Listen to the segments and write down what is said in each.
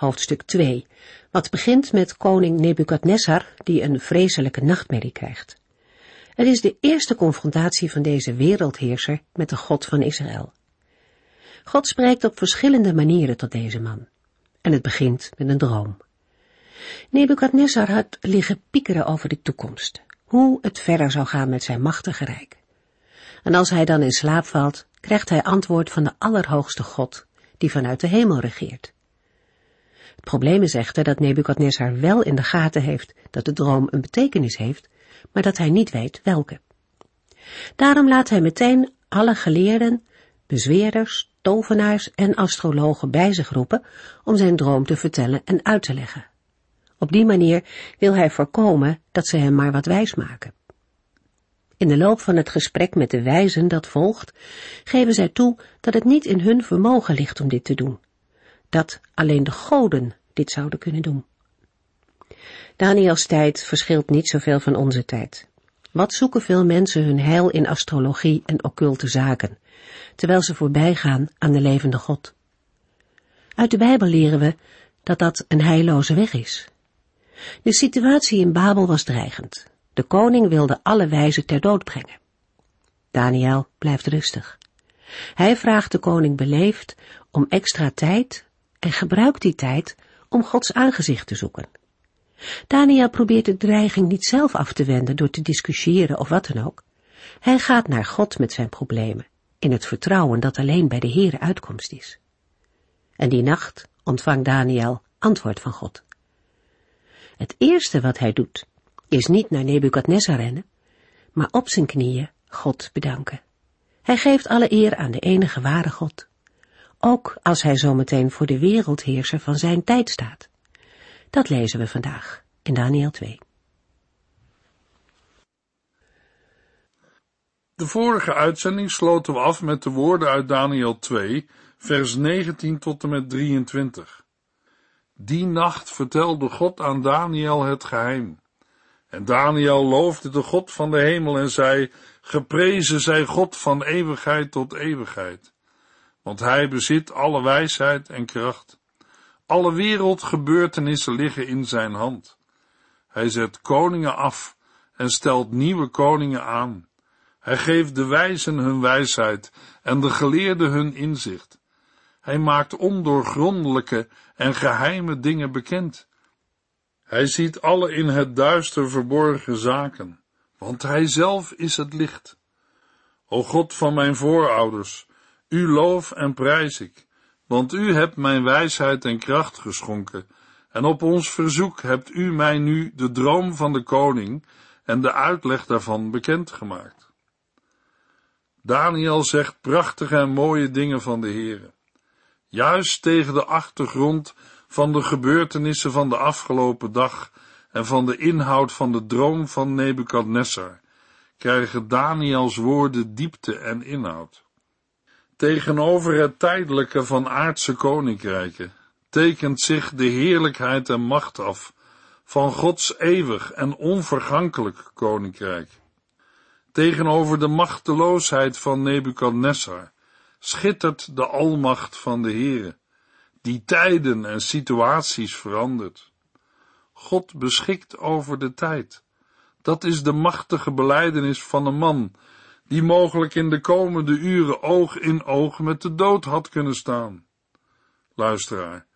hoofdstuk 2, wat begint met koning Nebukadnessar, die een vreselijke nachtmerrie krijgt. Het is de eerste confrontatie van deze wereldheerser met de God van Israël. God spreekt op verschillende manieren tot deze man. En het begint met een droom. Nebukadnessar had liggen piekeren over de toekomst, hoe het verder zou gaan met zijn machtige rijk. En als hij dan in slaap valt, krijgt hij antwoord van de Allerhoogste God, die vanuit de hemel regeert. Het probleem is echter dat Nebukadnessar wel in de gaten heeft dat de droom een betekenis heeft, maar dat hij niet weet welke. Daarom laat hij meteen alle geleerden, bezweerders, tovenaars en astrologen bij zich roepen om zijn droom te vertellen en uit te leggen. Op die manier wil hij voorkomen dat ze hem maar wat wijs maken. In de loop van het gesprek met de wijzen dat volgt, geven zij toe dat het niet in hun vermogen ligt om dit te doen, dat alleen de goden dit zouden kunnen doen. Daniels tijd verschilt niet zoveel van onze tijd. Wat zoeken veel mensen hun heil in astrologie en occulte zaken, terwijl ze voorbij gaan aan de levende God? Uit de Bijbel leren we dat dat een heilloze weg is. De situatie in Babel was dreigend. De koning wilde alle wijzen ter dood brengen. Daniel blijft rustig. Hij vraagt de koning beleefd om extra tijd en gebruikt die tijd om Gods aangezicht te zoeken. Daniel probeert de dreiging niet zelf af te wenden door te discussiëren of wat dan ook. Hij gaat naar God met zijn problemen, in het vertrouwen dat alleen bij de Heere uitkomst is. En die nacht ontvangt Daniel antwoord van God. Het eerste wat hij doet, is niet naar Nebukadnezar rennen, maar op zijn knieën God bedanken. Hij geeft alle eer aan de enige ware God, ook als hij zometeen voor de wereldheerser van zijn tijd staat. Dat lezen we vandaag in Daniel 2. De vorige uitzending sloten we af met de woorden uit Daniel 2, vers 19 tot en met 23. Die nacht vertelde God aan Daniel het geheim. En Daniel loofde de God van de hemel en zei, geprezen zij God van eeuwigheid tot eeuwigheid. Want hij bezit alle wijsheid en kracht. Alle wereldgebeurtenissen liggen in zijn hand. Hij zet koningen af en stelt nieuwe koningen aan. Hij geeft de wijzen hun wijsheid en de geleerden hun inzicht. Hij maakt ondoorgrondelijke en geheime dingen bekend. Hij ziet alle in het duister verborgen zaken, want hij zelf is het licht. O God van mijn voorouders, u loof en prijs ik, want u hebt mijn wijsheid en kracht geschonken, en op ons verzoek hebt u mij nu de droom van de koning en de uitleg daarvan bekendgemaakt. Daniel zegt prachtige en mooie dingen van de Heere. Juist tegen de achtergrond van de gebeurtenissen van de afgelopen dag en van de inhoud van de droom van Nebukadnessar, krijgen Daniels woorden diepte en inhoud. Tegenover het tijdelijke van aardse koninkrijken tekent zich de heerlijkheid en macht af van Gods eeuwig en onvergankelijk koninkrijk. Tegenover de machteloosheid van Nebukadnessar schittert de almacht van de Heere, die tijden en situaties verandert. God beschikt over de tijd. Dat is de machtige beleidenis van een man, die mogelijk in de komende uren oog in oog met de dood had kunnen staan. Luisteraar,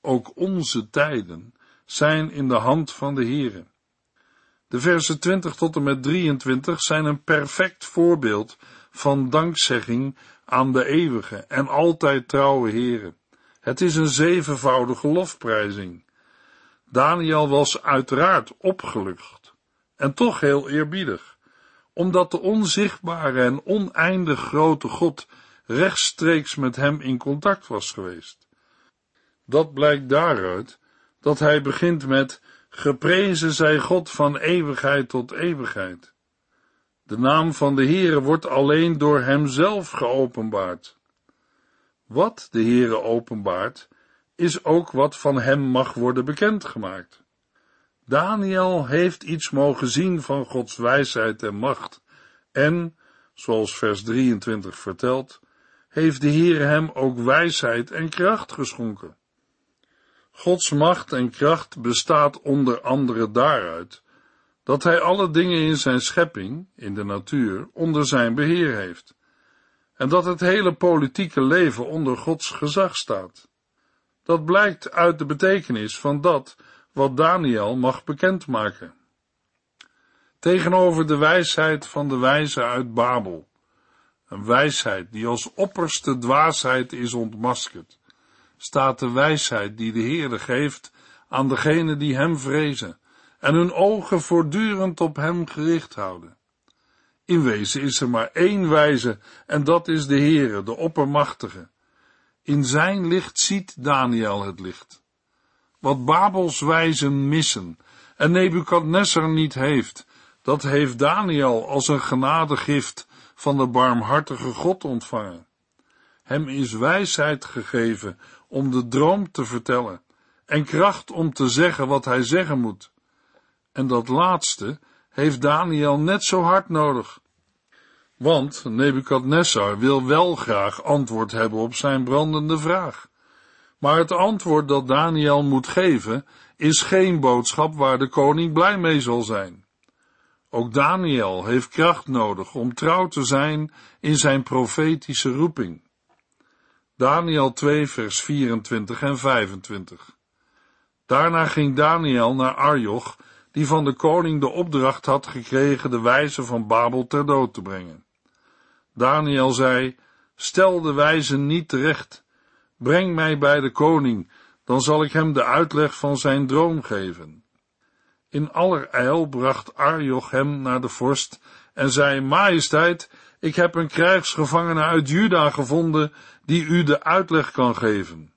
ook onze tijden zijn in de hand van de Heere. De versen 20 tot en met 23 zijn een perfect voorbeeld van dankzegging aan de eeuwige en altijd trouwe Heere. Het is een zevenvoudige lofprijzing. Daniel was uiteraard opgelucht en toch heel eerbiedig, omdat de onzichtbare en oneindig grote God rechtstreeks met hem in contact was geweest. Dat blijkt daaruit dat hij begint met Geprezen zij God van eeuwigheid tot eeuwigheid. De naam van de Heere wordt alleen door Hemzelf geopenbaard. Wat de Heere openbaart, is ook wat van Hem mag worden bekendgemaakt. Daniel heeft iets mogen zien van Gods wijsheid en macht, en, zoals vers 23 vertelt, heeft de Heer hem ook wijsheid en kracht geschonken. Gods macht en kracht bestaat onder andere daaruit dat hij alle dingen in zijn schepping, in de natuur, onder zijn beheer heeft, en dat het hele politieke leven onder Gods gezag staat. Dat blijkt uit de betekenis van dat wat Daniel mag bekendmaken. Tegenover de wijsheid van de wijze uit Babel, een wijsheid die als opperste dwaasheid is ontmaskerd, staat de wijsheid die de Heerde geeft aan degenen die hem vrezen en hun ogen voortdurend op hem gericht houden. In wezen is er maar één wijze en dat is de Heere, de Oppermachtige. In zijn licht ziet Daniel het licht. Wat Babels wijzen missen en Nebukadnessar niet heeft, dat heeft Daniel als een genadegift van de barmhartige God ontvangen. Hem is wijsheid gegeven om de droom te vertellen en kracht om te zeggen wat hij zeggen moet. En dat laatste heeft Daniel net zo hard nodig. Want Nebukadnessar wil wel graag antwoord hebben op zijn brandende vraag. Maar het antwoord dat Daniel moet geven is geen boodschap waar de koning blij mee zal zijn. Ook Daniel heeft kracht nodig om trouw te zijn in zijn profetische roeping. Daniel 2 vers 24 en 25 Daarna ging Daniel naar Arjoch, die van de koning de opdracht had gekregen de wijze van Babel ter dood te brengen. Daniel zei, stel de wijze niet terecht, breng mij bij de koning, dan zal ik hem de uitleg van zijn droom geven. In allerijl bracht Arjoch hem naar de vorst en zei, majesteit, ik heb een krijgsgevangene uit Juda gevonden die u de uitleg kan geven.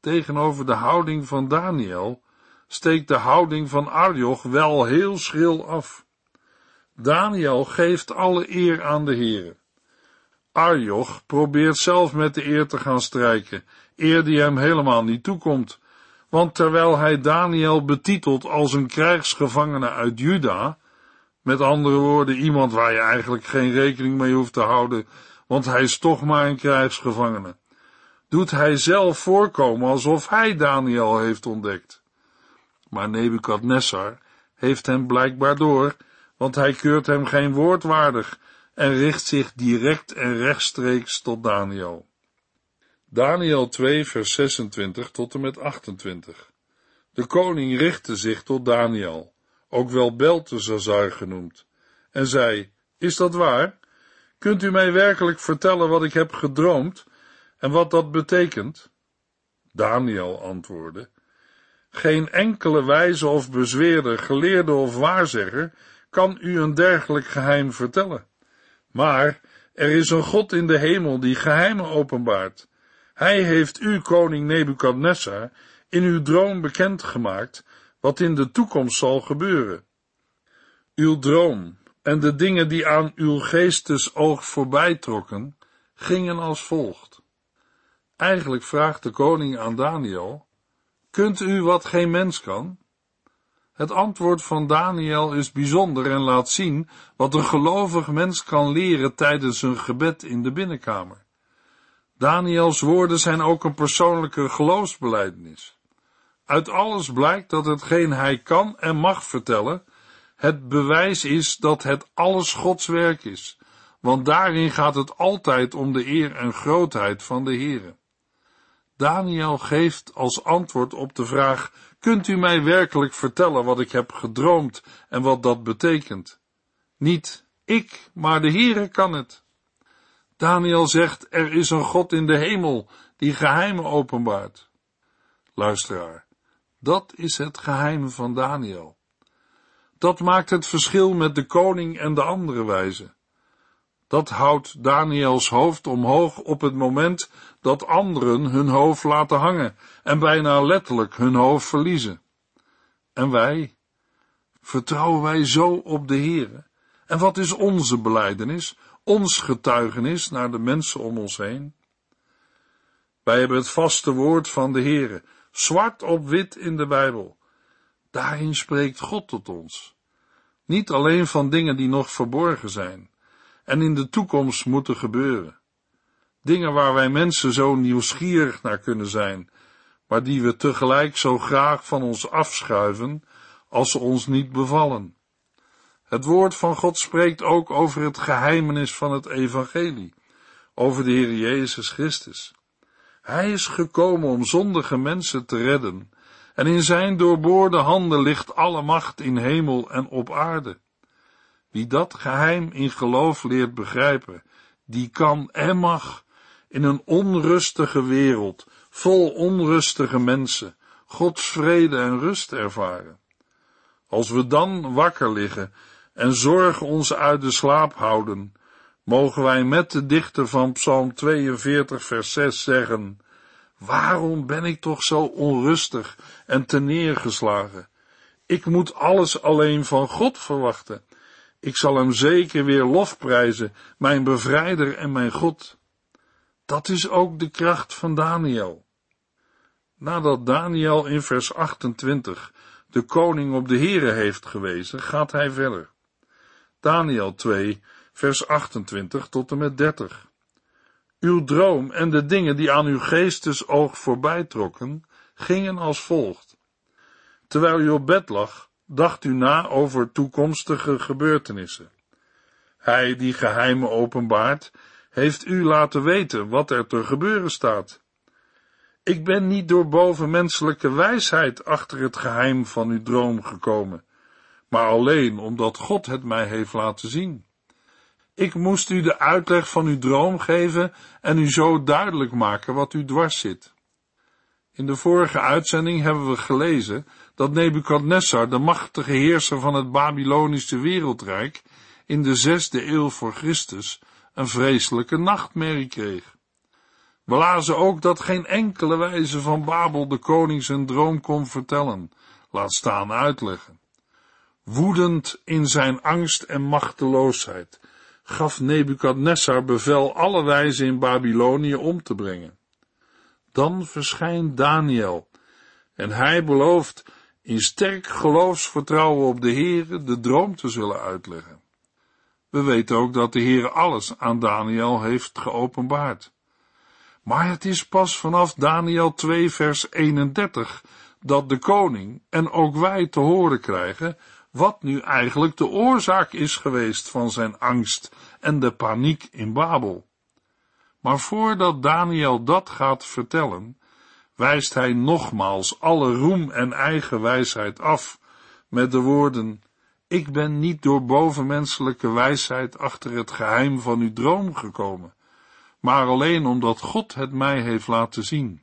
Tegenover de houding van Daniel steekt de houding van Arjoch wel heel schril af. Daniel geeft alle eer aan de Heere. Arjoch probeert zelf met de eer te gaan strijken, eer die hem helemaal niet toekomt, want terwijl hij Daniel betitelt als een krijgsgevangene uit Juda, met andere woorden iemand waar je eigenlijk geen rekening mee hoeft te houden, want hij is toch maar een krijgsgevangene, doet hij zelf voorkomen alsof hij Daniel heeft ontdekt. Maar Nebukadnessar heeft hem blijkbaar door, want hij keurt hem geen woord waardig en richt zich direct en rechtstreeks tot Daniel. Daniel 2 vers 26 tot en met 28 De koning richtte zich tot Daniel, ook wel Beltesazar genoemd, en zei, is dat waar? Kunt u mij werkelijk vertellen wat ik heb gedroomd en wat dat betekent? Daniel antwoordde, geen enkele wijze of bezweerder, geleerde of waarzegger kan u een dergelijk geheim vertellen. Maar er is een God in de hemel die geheimen openbaart. Hij heeft u, koning Nebukadnessar, in uw droom bekendgemaakt wat in de toekomst zal gebeuren. Uw droom en de dingen die aan uw geestesoog voorbij trokken, gingen als volgt. Eigenlijk vraagt de koning aan Daniel, kunt u wat geen mens kan? Het antwoord van Daniel is bijzonder en laat zien wat een gelovig mens kan leren tijdens een gebed in de binnenkamer. Daniels woorden zijn ook een persoonlijke geloofsbelijdenis. Uit alles blijkt dat hetgeen hij kan en mag vertellen, het bewijs is dat het alles Gods werk is, want daarin gaat het altijd om de eer en grootheid van de Heere. Daniel geeft als antwoord op de vraag, kunt u mij werkelijk vertellen wat ik heb gedroomd en wat dat betekent? Niet ik, maar de Heere kan het. Daniel zegt, er is een God in de hemel die geheimen openbaart. Luisteraar, dat is het geheim van Daniel. Dat maakt het verschil met de koning en de andere wijzen. Dat houdt Daniels hoofd omhoog op het moment dat anderen hun hoofd laten hangen en bijna letterlijk hun hoofd verliezen. En wij? Vertrouwen wij zo op de Heere? En wat is onze beleidenis, ons getuigenis naar de mensen om ons heen? Wij hebben het vaste woord van de Heere, zwart op wit in de Bijbel. Daarin spreekt God tot ons. Niet alleen van dingen die nog verborgen zijn en in de toekomst moeten gebeuren. Dingen waar wij mensen zo nieuwsgierig naar kunnen zijn, maar die we tegelijk zo graag van ons afschuiven als ze ons niet bevallen. Het woord van God spreekt ook over het geheimenis van het evangelie, over de Heer Jezus Christus. Hij is gekomen om zondige mensen te redden, en in zijn doorboorde handen ligt alle macht in hemel en op aarde. Wie dat geheim in geloof leert begrijpen, die kan en mag in een onrustige wereld, vol onrustige mensen, Gods vrede en rust ervaren. Als we dan wakker liggen en zorgen ons uit de slaap houden, mogen wij met de dichter van Psalm 42 vers 6 zeggen, Waarom ben ik toch zo onrustig en neergeslagen? Ik moet alles alleen van God verwachten. Ik zal hem zeker weer lofprijzen, mijn bevrijder en mijn God. Dat is ook de kracht van Daniel. Nadat Daniel in vers 28 de koning op de Here heeft gewezen, gaat hij verder. Daniel 2, vers 28 tot en met 30. Uw droom en de dingen die aan uw geestesoog voorbij trokken, gingen als volgt. Terwijl u op bed lag, dacht u na over toekomstige gebeurtenissen. Hij die geheimen openbaart, heeft u laten weten wat er te gebeuren staat. Ik ben niet door bovenmenselijke wijsheid achter het geheim van uw droom gekomen, maar alleen omdat God het mij heeft laten zien. Ik moest u de uitleg van uw droom geven en u zo duidelijk maken wat u dwars zit. In de vorige uitzending hebben we gelezen dat Nebukadnessar, de machtige heerser van het Babylonische wereldrijk, in de zesde eeuw voor Christus een vreselijke nachtmerrie kreeg. We lazen ook dat geen enkele wijze van Babel de koning zijn droom kon vertellen, laat staan uitleggen. Woedend in zijn angst en machteloosheid gaf Nebukadnessar bevel alle wijzen in Babylonië om te brengen. Dan verschijnt Daniel en hij belooft in sterk geloofsvertrouwen op de Heere de droom te zullen uitleggen. We weten ook dat de Heer alles aan Daniel heeft geopenbaard. Maar het is pas vanaf Daniel 2 vers 31 dat de koning en ook wij te horen krijgen wat nu eigenlijk de oorzaak is geweest van zijn angst en de paniek in Babel. Maar voordat Daniel dat gaat vertellen, wijst hij nogmaals alle roem en eigen wijsheid af met de woorden ik ben niet door bovenmenselijke wijsheid achter het geheim van uw droom gekomen, maar alleen omdat God het mij heeft laten zien.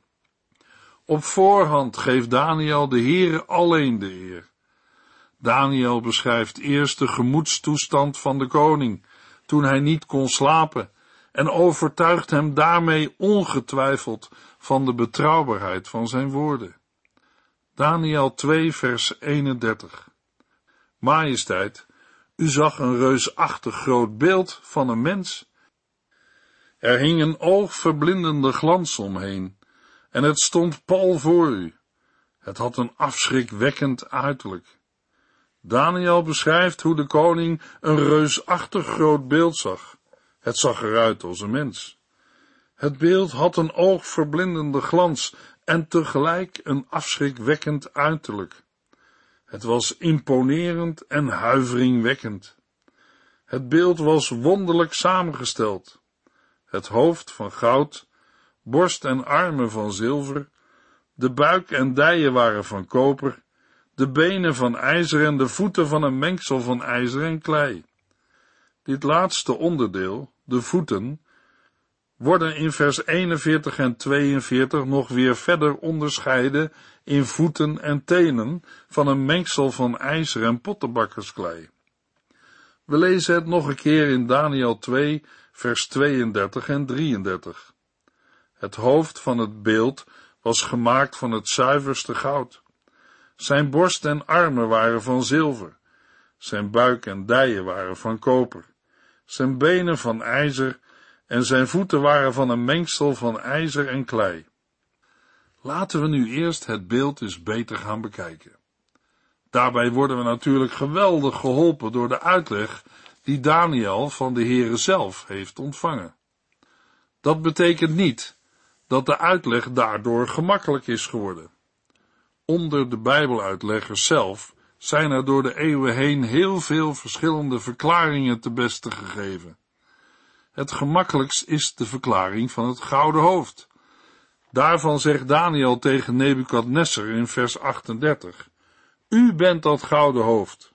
Op voorhand geeft Daniel de Heere alleen de eer. Daniel beschrijft eerst de gemoedstoestand van de koning, toen hij niet kon slapen, en overtuigt hem daarmee ongetwijfeld van de betrouwbaarheid van zijn woorden. Daniel 2 vers 31 Majesteit, u zag een reusachtig groot beeld van een mens. Er hing een oogverblindende glans omheen, en het stond pal voor u. Het had een afschrikwekkend uiterlijk. Daniel beschrijft hoe de koning een reusachtig groot beeld zag. Het zag eruit als een mens. Het beeld had een oogverblindende glans en tegelijk een afschrikwekkend uiterlijk. Het was imponerend en huiveringwekkend. Het beeld was wonderlijk samengesteld. Het hoofd van goud, borst en armen van zilver, de buik en dijen waren van koper, de benen van ijzer en de voeten van een mengsel van ijzer en klei. Dit laatste onderdeel, de voeten, worden in vers 41 en 42 nog weer verder onderscheiden in voeten en tenen van een mengsel van ijzer en pottenbakkersklei. We lezen het nog een keer in Daniel 2, vers 32 en 33. Het hoofd van het beeld was gemaakt van het zuiverste goud. Zijn borst en armen waren van zilver. Zijn buik en dijen waren van koper. Zijn benen van ijzer en zijn voeten waren van een mengsel van ijzer en klei. Laten we nu eerst het beeld eens beter gaan bekijken. Daarbij worden we natuurlijk geweldig geholpen door de uitleg die Daniel van de Heere zelf heeft ontvangen. Dat betekent niet dat de uitleg daardoor gemakkelijk is geworden. Onder de Bijbeluitleggers zelf zijn er door de eeuwen heen heel veel verschillende verklaringen te beste gegeven. Het gemakkelijkst is de verklaring van het gouden hoofd. Daarvan zegt Daniel tegen Nebukadnesser in vers 38: U bent dat gouden hoofd.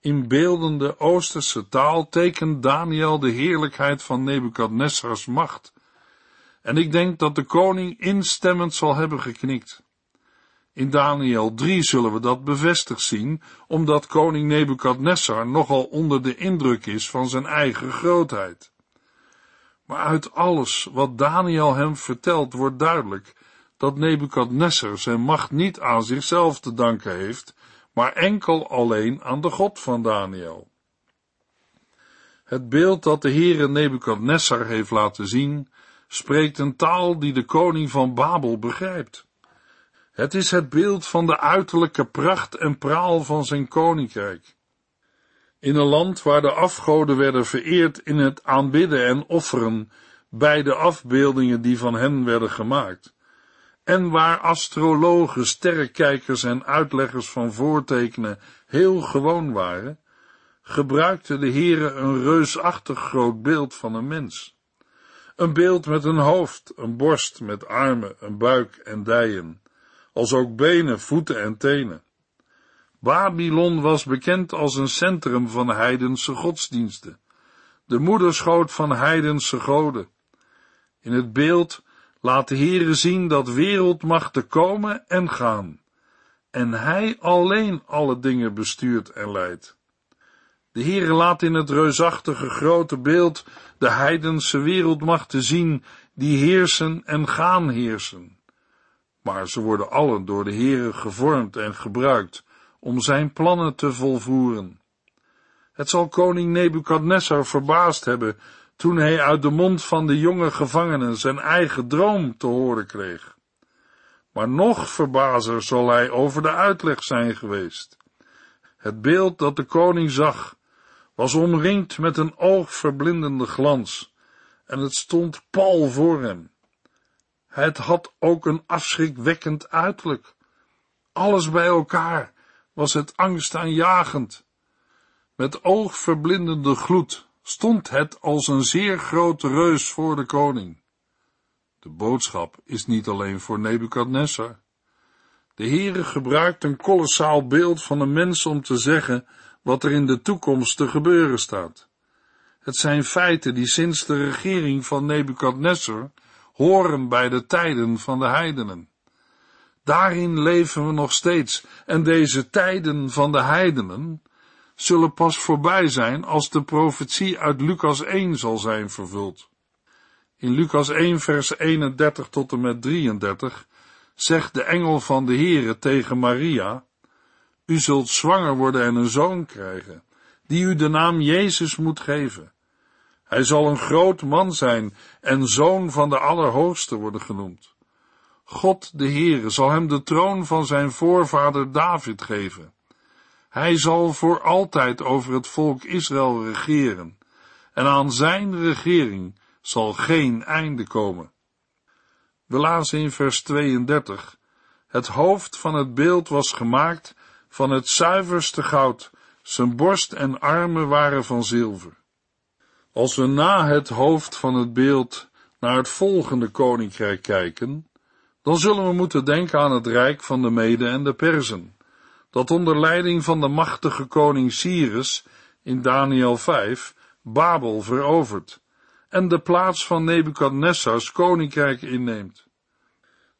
In beeldende Oosterse taal tekent Daniel de heerlijkheid van Nebukadnessars macht. En ik denk dat de koning instemmend zal hebben geknikt. In Daniel 3 zullen we dat bevestigd zien, omdat koning Nebukadnessar nogal onder de indruk is van zijn eigen grootheid. Maar uit alles wat Daniel hem vertelt wordt duidelijk dat Nebukadnessar zijn macht niet aan zichzelf te danken heeft, maar enkel alleen aan de God van Daniel. Het beeld dat de Heere Nebukadnessar heeft laten zien, spreekt een taal die de koning van Babel begrijpt. Het is het beeld van de uiterlijke pracht en praal van zijn koninkrijk. In een land waar de afgoden werden vereerd in het aanbidden en offeren bij de afbeeldingen die van hen werden gemaakt, en waar astrologen, sterrenkijkers en uitleggers van voortekenen heel gewoon waren, gebruikte de Heere een reusachtig groot beeld van een mens. Een beeld met een hoofd, een borst met armen, een buik en dijen, als ook benen, voeten en tenen. Babylon was bekend als een centrum van heidense godsdiensten, de moederschoot van heidense goden. In het beeld laat de Heere zien dat wereldmachten komen en gaan, en Hij alleen alle dingen bestuurt en leidt. De Heere laat in het reusachtige grote beeld de heidense wereldmachten zien die heersen en gaan heersen. Maar ze worden allen door de Heere gevormd en gebruikt om zijn plannen te volvoeren. Het zal koning Nebukadnessar verbaasd hebben toen hij uit de mond van de jonge gevangenen zijn eigen droom te horen kreeg. Maar nog verbazer zal hij over de uitleg zijn geweest. Het beeld dat de koning zag, was omringd met een oogverblindende glans, en het stond pal voor hem. Het had ook een afschrikwekkend uiterlijk. Alles bij elkaar was het angstaanjagend. Met oogverblindende gloed stond het als een zeer grote reus voor de koning. De boodschap is niet alleen voor Nebukadnessar. De Heere gebruikt een kolossaal beeld van een mens om te zeggen wat er in de toekomst te gebeuren staat. Het zijn feiten die sinds de regering van Nebukadnessar horen bij de tijden van de heidenen. Daarin leven we nog steeds en deze tijden van de heidenen zullen pas voorbij zijn als de profetie uit Lucas 1 zal zijn vervuld. In Lucas 1 vers 31 tot en met 33 zegt de engel van de Heere tegen Maria, U zult zwanger worden en een zoon krijgen, die u de naam Jezus moet geven. Hij zal een groot man zijn en zoon van de Allerhoogste worden genoemd. God de Heere zal hem de troon van zijn voorvader David geven. Hij zal voor altijd over het volk Israël regeren, en aan zijn regering zal geen einde komen. We lazen in vers 32, het hoofd van het beeld was gemaakt van het zuiverste goud, zijn borst en armen waren van zilver. Als we na het hoofd van het beeld naar het volgende koninkrijk kijken, dan zullen we moeten denken aan het rijk van de Mede en de Perzen, dat onder leiding van de machtige koning Cyrus in Daniel 5 Babel verovert en de plaats van Nebukadnessars koninkrijk inneemt.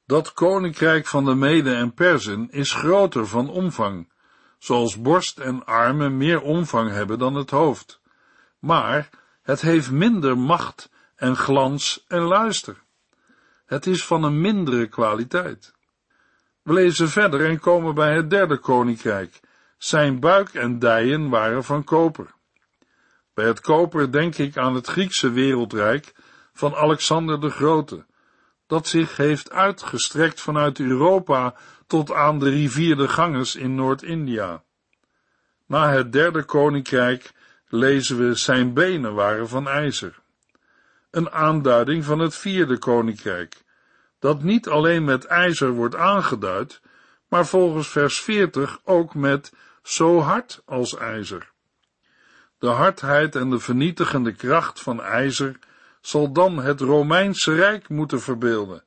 Dat koninkrijk van de Mede en Perzen is groter van omvang, zoals borst en armen meer omvang hebben dan het hoofd, maar het heeft minder macht en glans en luister. Het is van een mindere kwaliteit. We lezen verder en komen bij het derde koninkrijk. Zijn buik en dijen waren van koper. Bij het koper denk ik aan het Griekse wereldrijk van Alexander de Grote, dat zich heeft uitgestrekt vanuit Europa tot aan de rivier de Ganges in Noord-India. Na het derde koninkrijk lezen we zijn benen waren van ijzer. Een aanduiding van het vierde koninkrijk, dat niet alleen met ijzer wordt aangeduid, maar volgens vers 40 ook met zo hard als ijzer. De hardheid en de vernietigende kracht van ijzer zal dan het Romeinse Rijk moeten verbeelden,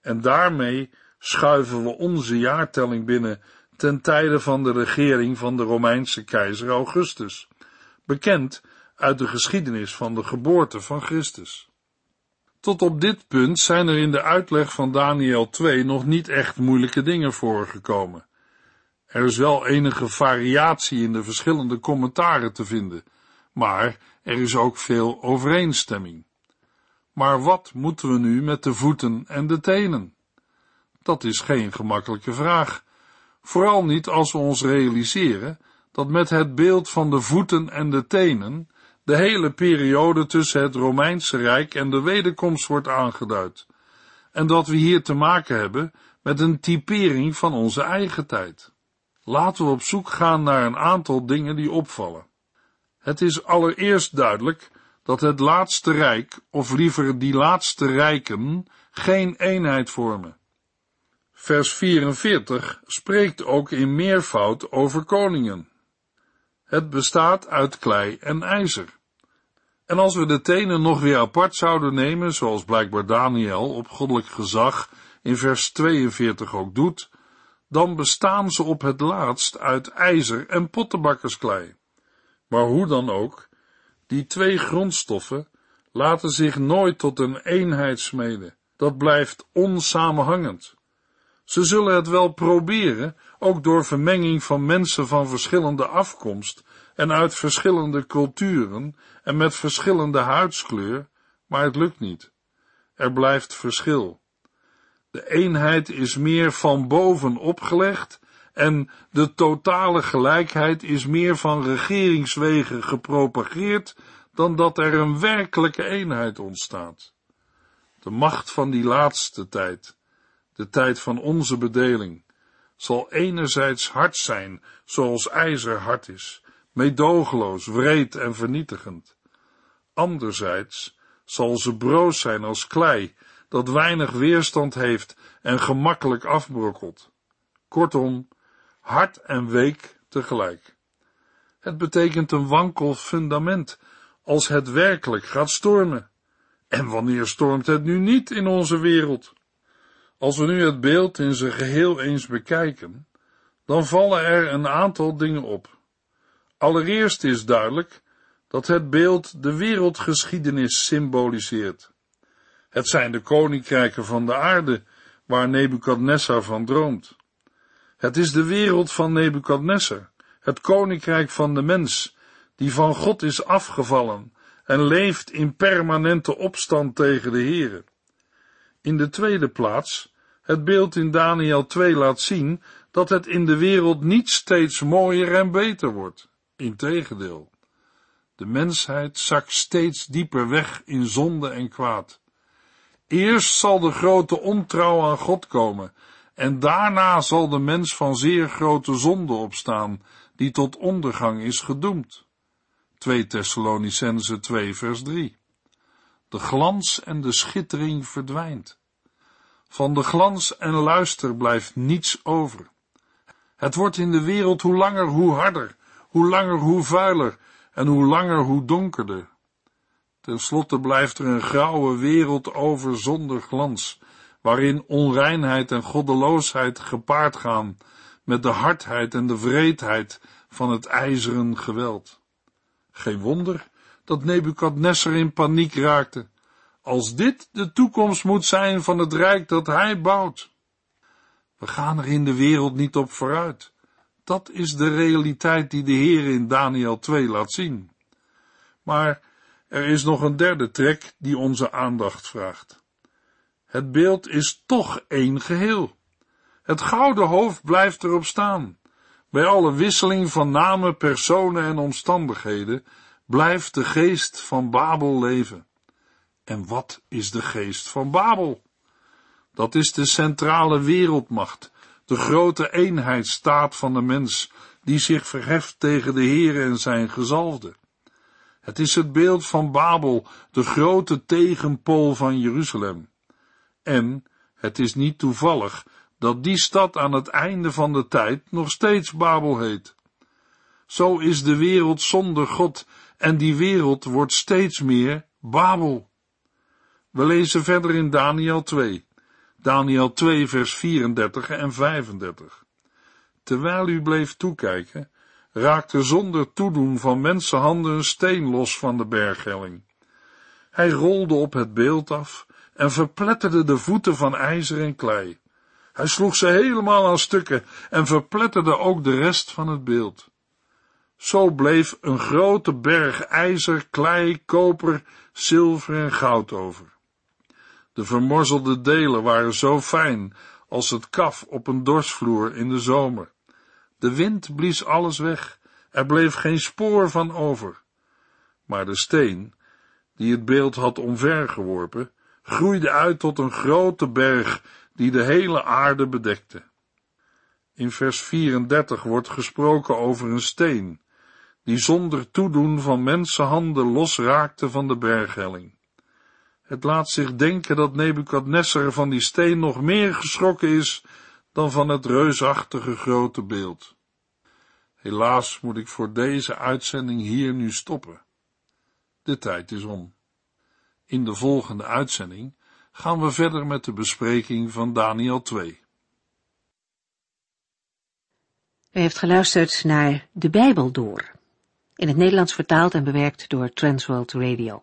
en daarmee schuiven we onze jaartelling binnen ten tijde van de regering van de Romeinse keizer Augustus, bekend uit de geschiedenis van de geboorte van Christus. Tot op dit punt zijn er in de uitleg van Daniel 2 nog niet echt moeilijke dingen voorgekomen. Er is wel enige variatie in de verschillende commentaren te vinden, maar er is ook veel overeenstemming. Maar wat moeten we nu met de voeten en de tenen? Dat is geen gemakkelijke vraag, vooral niet als we ons realiseren dat met het beeld van de voeten en de tenen de hele periode tussen het Romeinse Rijk en de wederkomst wordt aangeduid, en dat we hier te maken hebben met een typering van onze eigen tijd. Laten we op zoek gaan naar een aantal dingen die opvallen. Het is allereerst duidelijk dat het laatste rijk, of liever die laatste rijken, geen eenheid vormen. Vers 44 spreekt ook in meervoud over koningen. Het bestaat uit klei en ijzer. En als we de tenen nog weer apart zouden nemen, zoals blijkbaar Daniel op goddelijk gezag in vers 42 ook doet, dan bestaan ze op het laatst uit ijzer en pottenbakkersklei. Maar hoe dan ook, die twee grondstoffen laten zich nooit tot een eenheid smeden. Dat blijft onsamenhangend. Ze zullen het wel proberen, ook door vermenging van mensen van verschillende afkomst en uit verschillende culturen en met verschillende huidskleur, maar het lukt niet. Er blijft verschil. De eenheid is meer van boven opgelegd en de totale gelijkheid is meer van regeringswegen gepropageerd dan dat er een werkelijke eenheid ontstaat. De macht van die laatste tijd, de tijd van onze bedeling, zal enerzijds hard zijn, zoals ijzer hard is, meedogenloos, wreed en vernietigend. Anderzijds zal ze broos zijn als klei, dat weinig weerstand heeft en gemakkelijk afbrokkelt. Kortom, hard en week tegelijk. Het betekent een wankel fundament als het werkelijk gaat stormen. En wanneer stormt het nu niet in onze wereld? Als we nu het beeld in zijn geheel eens bekijken, dan vallen er een aantal dingen op. Allereerst is duidelijk dat het beeld de wereldgeschiedenis symboliseert. Het zijn de koninkrijken van de aarde waar Nebukadnessar van droomt. Het is de wereld van Nebukadnessar, het koninkrijk van de mens, die van God is afgevallen en leeft in permanente opstand tegen de Here. In de tweede plaats, het beeld in Daniel 2 laat zien dat het in de wereld niet steeds mooier en beter wordt. Integendeel. De mensheid zakt steeds dieper weg in zonde en kwaad. Eerst zal de grote ontrouw aan God komen, en daarna zal de mens van zeer grote zonde opstaan, die tot ondergang is gedoemd. 2 Thessalonicense 2 vers 3 De glans en de schittering verdwijnt. Van de glans en luister blijft niets over. Het wordt in de wereld hoe langer hoe harder, hoe langer hoe vuiler en hoe langer hoe donkerder. Ten slotte blijft er een grauwe wereld over zonder glans, waarin onreinheid en goddeloosheid gepaard gaan met de hardheid en de wreedheid van het ijzeren geweld. Geen wonder dat Nebukadnessar in paniek raakte, als dit de toekomst moet zijn van het rijk dat hij bouwt. We gaan er in de wereld niet op vooruit. Dat is de realiteit die de Heer in Daniel 2 laat zien. Maar er is nog een derde trek die onze aandacht vraagt. Het beeld is toch één geheel. Het gouden hoofd blijft erop staan. Bij alle wisseling van namen, personen en omstandigheden blijft de geest van Babel leven. En wat is de geest van Babel? Dat is de centrale wereldmacht, de grote eenheidsstaat van de mens, die zich verheft tegen de Heer en zijn gezalfde. Het is het beeld van Babel, de grote tegenpool van Jeruzalem. En het is niet toevallig dat die stad aan het einde van de tijd nog steeds Babel heet. Zo is de wereld zonder God en die wereld wordt steeds meer Babel. We lezen verder in Daniel 2. Daniel 2 vers 34 en 35. Terwijl u bleef toekijken, raakte zonder toedoen van mensenhanden een steen los van de berghelling. Hij rolde op het beeld af en verpletterde de voeten van ijzer en klei. Hij sloeg ze helemaal aan stukken en verpletterde ook de rest van het beeld. Zo bleef een grote berg ijzer, klei, koper, zilver en goud over. De vermorzelde delen waren zo fijn als het kaf op een dorsvloer in de zomer. De wind blies alles weg, er bleef geen spoor van over. Maar de steen, die het beeld had omvergeworpen, groeide uit tot een grote berg die de hele aarde bedekte. In vers 34 wordt gesproken over een steen, die zonder toedoen van mensenhanden losraakte van de berghelling. Het laat zich denken dat Nebukadnessar van die steen nog meer geschrokken is dan van het reusachtige grote beeld. Helaas moet ik voor deze uitzending hier nu stoppen. De tijd is om. In de volgende uitzending gaan we verder met de bespreking van Daniel 2. U heeft geluisterd naar De Bijbel Door, in het Nederlands vertaald en bewerkt door Transworld Radio.